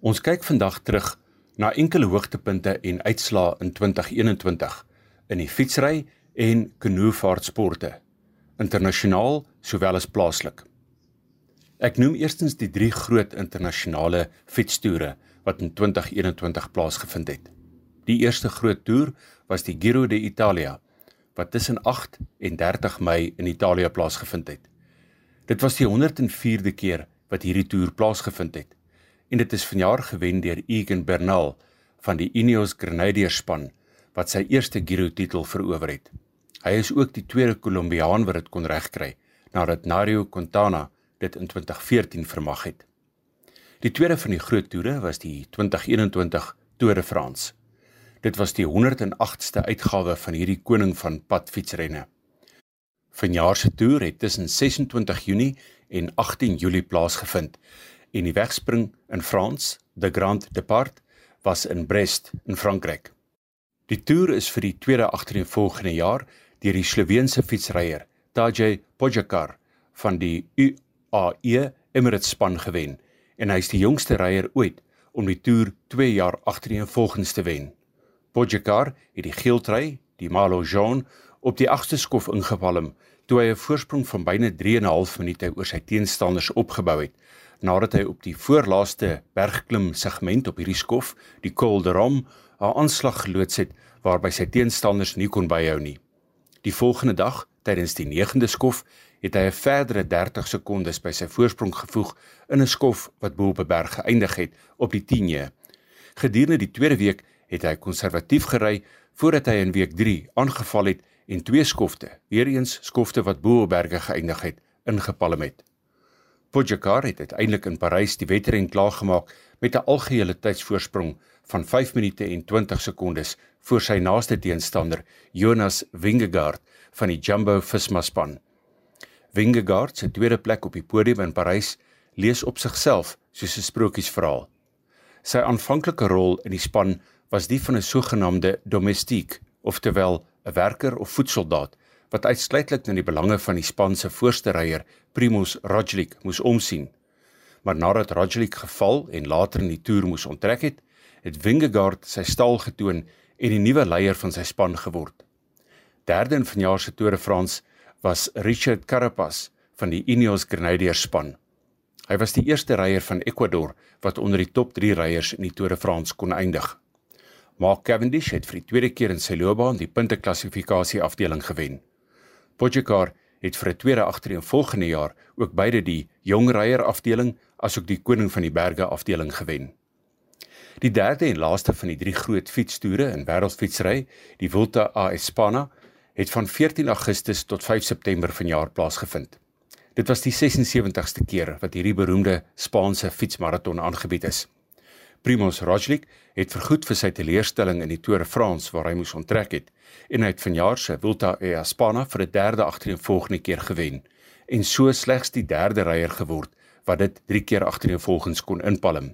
Ons kyk vandag terug na enkele hoogtepunte en uitslae in 2021 in die fietsry en kanoevaartsporte, internasionaal sowel as plaaslik. Ek noem eerstens die drie groot internasionale fietstoere wat in 2021 plaasgevind het. Die eerste groot toer was die Giro d'Italia wat tussen 8 en 30 Mei in Italië plaasgevind het. Dit was die 104de keer wat hierdie toer plaasgevind het en dit is vanjaar gewen deur Egan Bernal van die Ineos Grenadiers span wat sy eerste Giro titel verower het. Hy is ook die tweede Kolombiaan wat dit kon regkry nadat Nairo Quintana dit in 2014 vermag het. Die tweede van die groot toere was die 2021 Tour de France. Dit was die 108ste uitgawe van hierdie koning van padfietsrenne. Vanjaar se toer het tussen 26 Junie en 18 Julie plaasgevind en die wegspring in Frans, De Grand Depart, was in Brest in Frankryk. Die toer is vir die tweede agtereenvolgende jaar deur die Sloveense fietsryer Tadej Pogačar van die UAE Emirates span gewen en hy is die jongste ryer ooit om die toer 2 jaar agtereenvolgens te wen. Pogačar het die geel trui, die Malo Jaune, op die agste skof ingepalm toe hy 'n voorsprong van byna 3 en 'n half minute oor sy teenstanders opgebou het nadat hy op die voorlaaste bergklim segment op hierdie skof, die Col de Rome, 'n aanslag geloods het waarby sy teenstanders nie kon byhou nie. Die volgende dag, tydens die 9de skof, het hy 'n verdere 30 sekondes by sy voorsprong gevoeg in 'n skof wat bo op 'n berg geëindig het op die 10e. Gedurende die tweede week het hy konservatief gery voordat hy in week 3 aangeval het en twee skofte, weer eens skofte wat bo op berge geëindig het, ingepalm het. Pogačar het uiteindelik in Parys die wedren klaargemaak met 'n algehele tydsvoorsprong van 5 minute en 20 sekondes voor sy naaste teenstander Jonas Vingegaard van die Jumbo Visma span. Vingegaard se tweede plek op die podium in Parys lees op sigself soos 'n sprokiesverhaal. Sy aanvanklike rol in die span was die van 'n sogenaamde domestiek, oftewel 'n werker of voetsoldaat wat uitsluitlik na die belange van die span se voorste ryer Primoz Roglic moes omsien. Maar nadat Roglic geval en later in die toer moes onttrek het, het Vingegaard sy stal getoon en die nuwe leier van sy span geword. Derde in vanjaar se Tour de France was Richard Carapaz van die Ineos Grenadiers span. Hy was die eerste ryer van Ecuador wat onder die top 3 ryers in die Tour de France kon eindig. Mark Cavendish het vir die tweede keer in sy loopbaan die punteklassifikasie afdeling gewen. Pogačar het vir 'n tweede agtereenvolgende jaar ook beide die jong ryer afdeling asook die koning van die berge afdeling gewen. Die derde en laaste van die drie groot fietstoere in wêreldfietsry, die Vuelta a España, het van 14 Augustus tot 5 September vanjaar plaasgevind. Dit was die 76ste keer wat hierdie beroemde Spaanse fietsmaraton aangebied is. Primoz Roglic het vergoed vir sy teleurstelling in die Tour de France waar hy moes onttrek het en hy het vanjaar se Vuelta a España vir 'n derde agtereenvolgende keer gewen en so slegs die derde ryer geword wat dit 3 keer agtereenvolgens kon inpalm.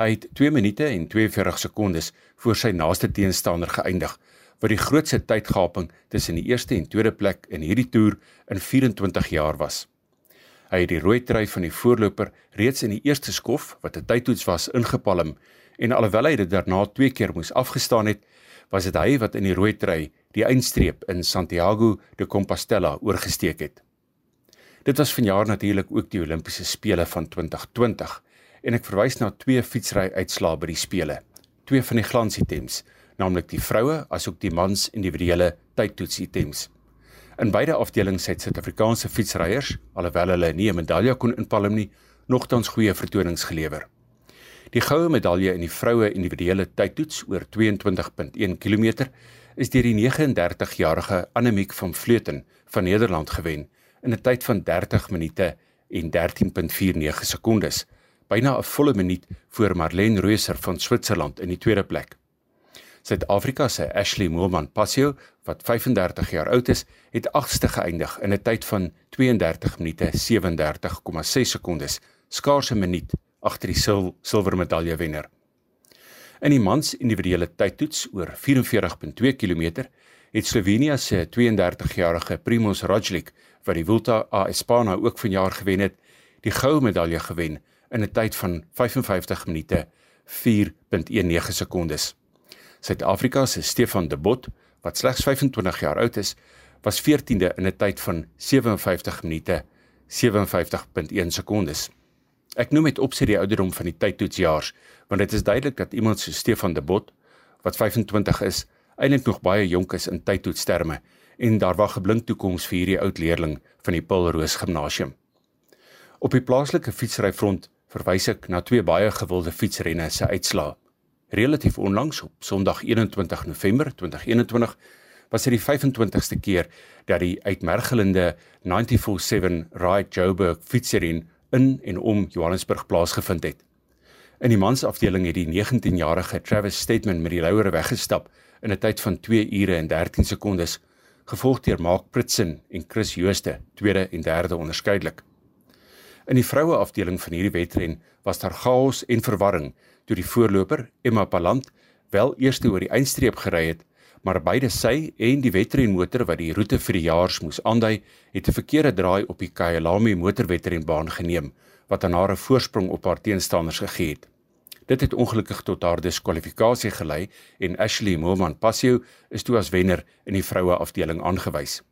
Hy het 2 minute en 42 sekondes voor sy naaste teenstander geëindig wat die grootste tydgaping tussen die eerste en tweede plek in hierdie toer in 24 jaar was. Hy het die rooi trui van die voorloper reeds in die eerste skof wat 'n tydtoets was ingepalm en alhoewel hy dit daarna twee keer moes afgestaan het, was dit hy wat in die rooi trui die eindstreep in Santiago de Compostela oorgesteek het. Dit was vanjaar natuurlik ook die Olimpiese spele van 2020 en ek verwys na twee fietsry uitslae by die spele. Twee van die glansitems, naamlik die vroue asook die mans individuele tydtoetsitems. In beide afdelings het Suid-Afrikaanse fietsryers, alhoewel hulle nie 'n medalje kon inpalm nie, nogtans goeie vertonings gelewer. Die goue medalje in die vroue individuele tydtoets oor 22.1 km is deur die 39-jarige Annemiek van Vleuten van Nederland gewen in 'n tyd van 30 minute en 13.49 sekondes, byna 'n volle minuut voor Marlene Reuser van Switserland in die tweede plek. Suid-Afrika se Ashley Moelman Passio wat 35 jaar oud is, het 8ste geëindig in 'n tyd van 32 minute 37,6 sekondes, skaars 'n minuut agter die sil silwer medalje wenner. In die mans individuele tydtoets oor 44.2 km het Slovenië se 32-jarige Primoz Roglic wat die Vuelta a España ook vanjaar gewen het, die goue medalje gewen in 'n tyd van 55 minute 4.19 sekondes. Suid-Afrika se Stefan de Bot, wat slegs 25 jaar oud is, was 14de in 'n tyd van 57 minute 57.1 sekondes. Ek noem dit opset die ouderdom van die tydtoetsjaars, want dit is duidelik dat iemand so Stefan de Bot, wat 25 is, eintlik nog baie jonk is in tydtoetsterme en daar wag 'n blink toekoms vir hierdie oud leerling van die Paul Roos Gimnasium. Op die plaaslike fietsryfront verwys ek na twee baie gewilde fietsrenne se uitslae. Relatief onlangs op Sondag 21 November 2021 was dit die 25ste keer dat die uitmergelende 947 Ride Joburg fietsren in en om Johannesburg plaasgevind het. In die mansafdeling het die 19-jarige Travis Statement met die louere weggestap in 'n tyd van 2 ure en 13 sekondes gevolg deur Mark Pritsen en Chris Jooste, tweede en derde onderskeidelik. In die vroue afdeling van hierdie wedren was daar chaos en verwarring toe die voorloper Emma Palant wel eerste oor die eindstreep gery het, maar beide sy en die wedrenmotor wat die roete vir die jaars moes aandui, het 'n verkeerde draai op die Kyalami motorwedrenbaan geneem wat aan haar 'n voorsprong op haar teenstanders gegee het. Dit het ongelukkig tot haar diskwalifikasie gelei en Ashley Moman Passio is toe as wenner in die vroue afdeling aangewys.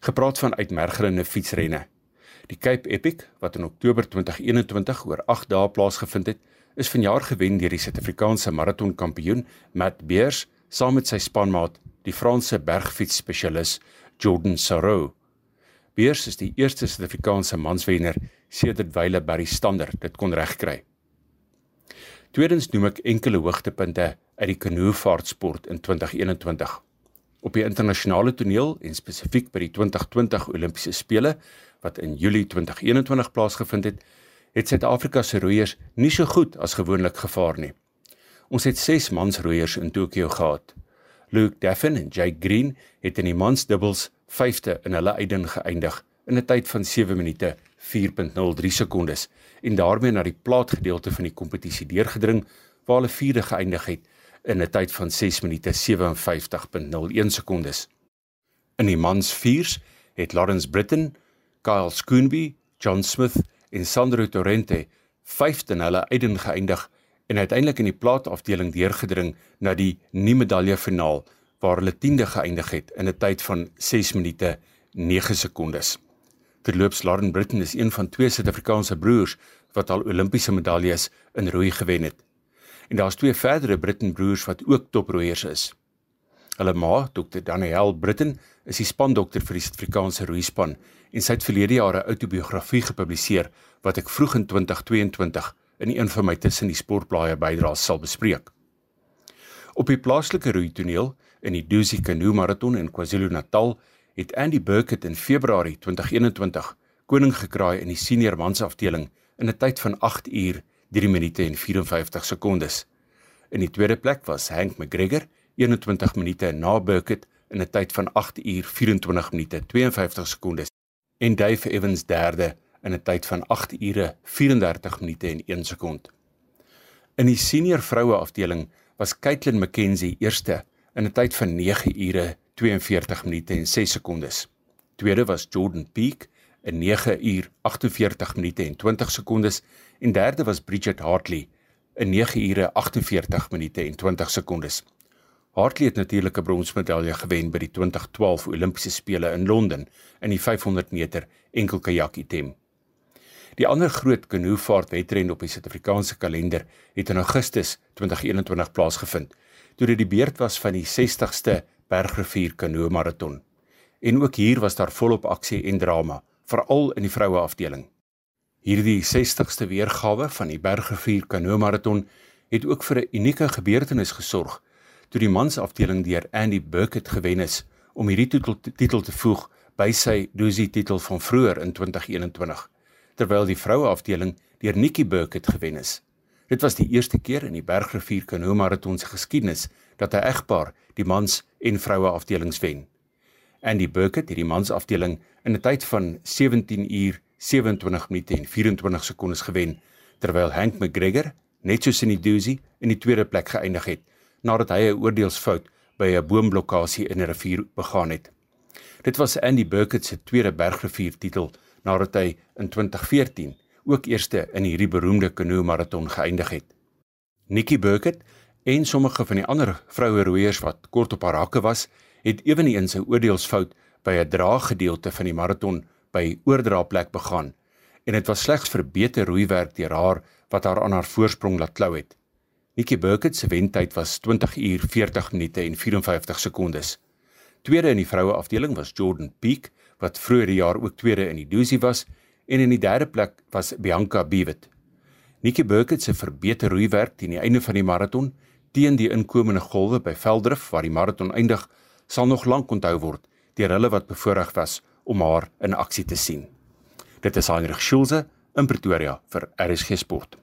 Gepraat van uitmergelende fietsrenne. Die Cape Epic wat in Oktober 2021 oor 8 dae plaasgevind het, is vanjaar gewen deur die Suid-Afrikaanse maratonkampioen Matt Beers saam met sy spanmaat, die Franse bergfietsspesialis Jordan Sarro. Beers is die eerste Suid-Afrikaanse manswenner sedert Wyle Barry Stander dit kon regkry. Tweedens noem ek enkele hoogtepunte uit die kanoevaartsport in 2021. Op die internasionale toneel en spesifiek by die 2020 Olimpiese spele wat in Julie 2021 plaasgevind het, het Suid-Afrika se roeiers nie so goed as gewoonlik gevaar nie. Ons het 6 mansroeiers in Tokio gehad. Luke Daffin en Jake Green het in die mansdubbels 5de in hulle eiden geëindig in 'n tyd van 7 minute 4.03 sekondes en daarmee na die plaatgedeelte van die kompetisie deurgedring waar hulle vierde geëindig het in 'n tyd van 6 minute 57.01 sekondes. In die mans viers het Lawrence Britton, Kyle Skoonby, John Smith en Sandro Torrente vyfde in hulle eiden geëindig en uiteindelik in die plaatafdeling deurgedring na die nie medalje finaal waar hulle 10de geëindig het in 'n tyd van 6 minute 9 sekondes. Terloops Lauren Britton is een van twee Suid-Afrikaanse broers wat al Olimpiese medaljes in roei gewen het. En daar's twee verdere Britton broers wat ook toproeiers is. Hulle ma, Dr. Danielle Britton, is die spandokter vir die Suid-Afrikaanse roeispan en sy het verlede jaar 'n outobiografie gepubliseer wat ek vroeg in 2022 in een van my tussen die sportblaaie bydraes sal bespreek. Op die plaaslike roeitoneel in die Dusi Canoe Marathon in KwaZulu-Natal het Andy Burkett in Februarie 2021 koning gekraai in die senior mansafdeling in 'n tyd van 8 uur 3 minute en 54 sekondes. In die tweede plek was Hank McGregor 21 minute na Burkett in 'n tyd van 8 uur 24 minute 52 sekondes en Dave Evans derde in 'n tyd van 8 ure 34 minute en 1 sekond. In die senior vroue afdeling was Caitlin McKenzie eerste in 'n tyd van 9 ure 42 minute en 6 sekondes. Tweede was Jordan Peak in 9 uur 48 minute en 20 sekondes en derde was Bridget Hartley in 9 ure 48 minute en 20 sekondes. Hartley het natuurlik 'n bronsmedalje gewen by die 2012 Olimpiese spele in Londen in die 500 meter enkelkajak item. Die ander groot kanoevaartwedren op die Suid-Afrikaanse kalender het in Augustus 2021 plaasgevind, toe dit die beurt was van die 60ste Bergrivier Kanoe Marathon. En ook hier was daar volop aksie en drama, veral in die vroue afdeling. Hierdie 60ste weergawe van die Bergrivier Kanoe Marathon het ook vir 'n unieke gebeurtenis gesorg toe die mansafdeling deur Andy Burkett gewen is om hierdie titel, titel te voeg by sy Dusi titel van vroeër in 2021 terwyl die vroue afdeling deur Nikki Burkett gewen is. Dit was die eerste keer in die Bergrivier Kanoe Marathon se geskiedenis dat 'n egpaar die mans en vroue afdelings wen. Andy Burkett het die mans afdeling in 'n tyd van 17 uur 27 minute en 24 sekondes gewen, terwyl Hank McGregor net soos in die Dusi in die tweede plek geëindig het nadat hy 'n oordeelsfout by 'n boomblokkasie in 'n rivier begaan het. Dit was Andy Burkett se tweede Bergrivier titel nadat hy in 2014 ook eerste in hierdie beroemde kanoe maraton geëindig het. Nikki Burkett en sommige van die ander vroue roeiers wat kort op haar hakke was, het eweneens 'n oordeelsfout by 'n draaggedeelte van die maraton by oordraaplek begaan en dit was slegs vir beter roeiwerk deur haar wat haar aan haar voorsprong laat klou het. Nikki Burkett se wentyd was 20 uur 40 minute en 54 sekondes. Tweede in die vroue afdeling was Jordan Peak wat vroeër die jaar ook tweede in die Dusi was en in die derde plek was Bianca Bewitt. Nikki Burkett se verbeter roeiwerk teen die einde van die maraton teen die inkomende golwe by Veldrif waar die maraton eindig sal nog lank onthou word deur hulle wat bevoorreg was om haar in aksie te sien. Dit is Heinrich Schulze in Pretoria vir RSG Sport.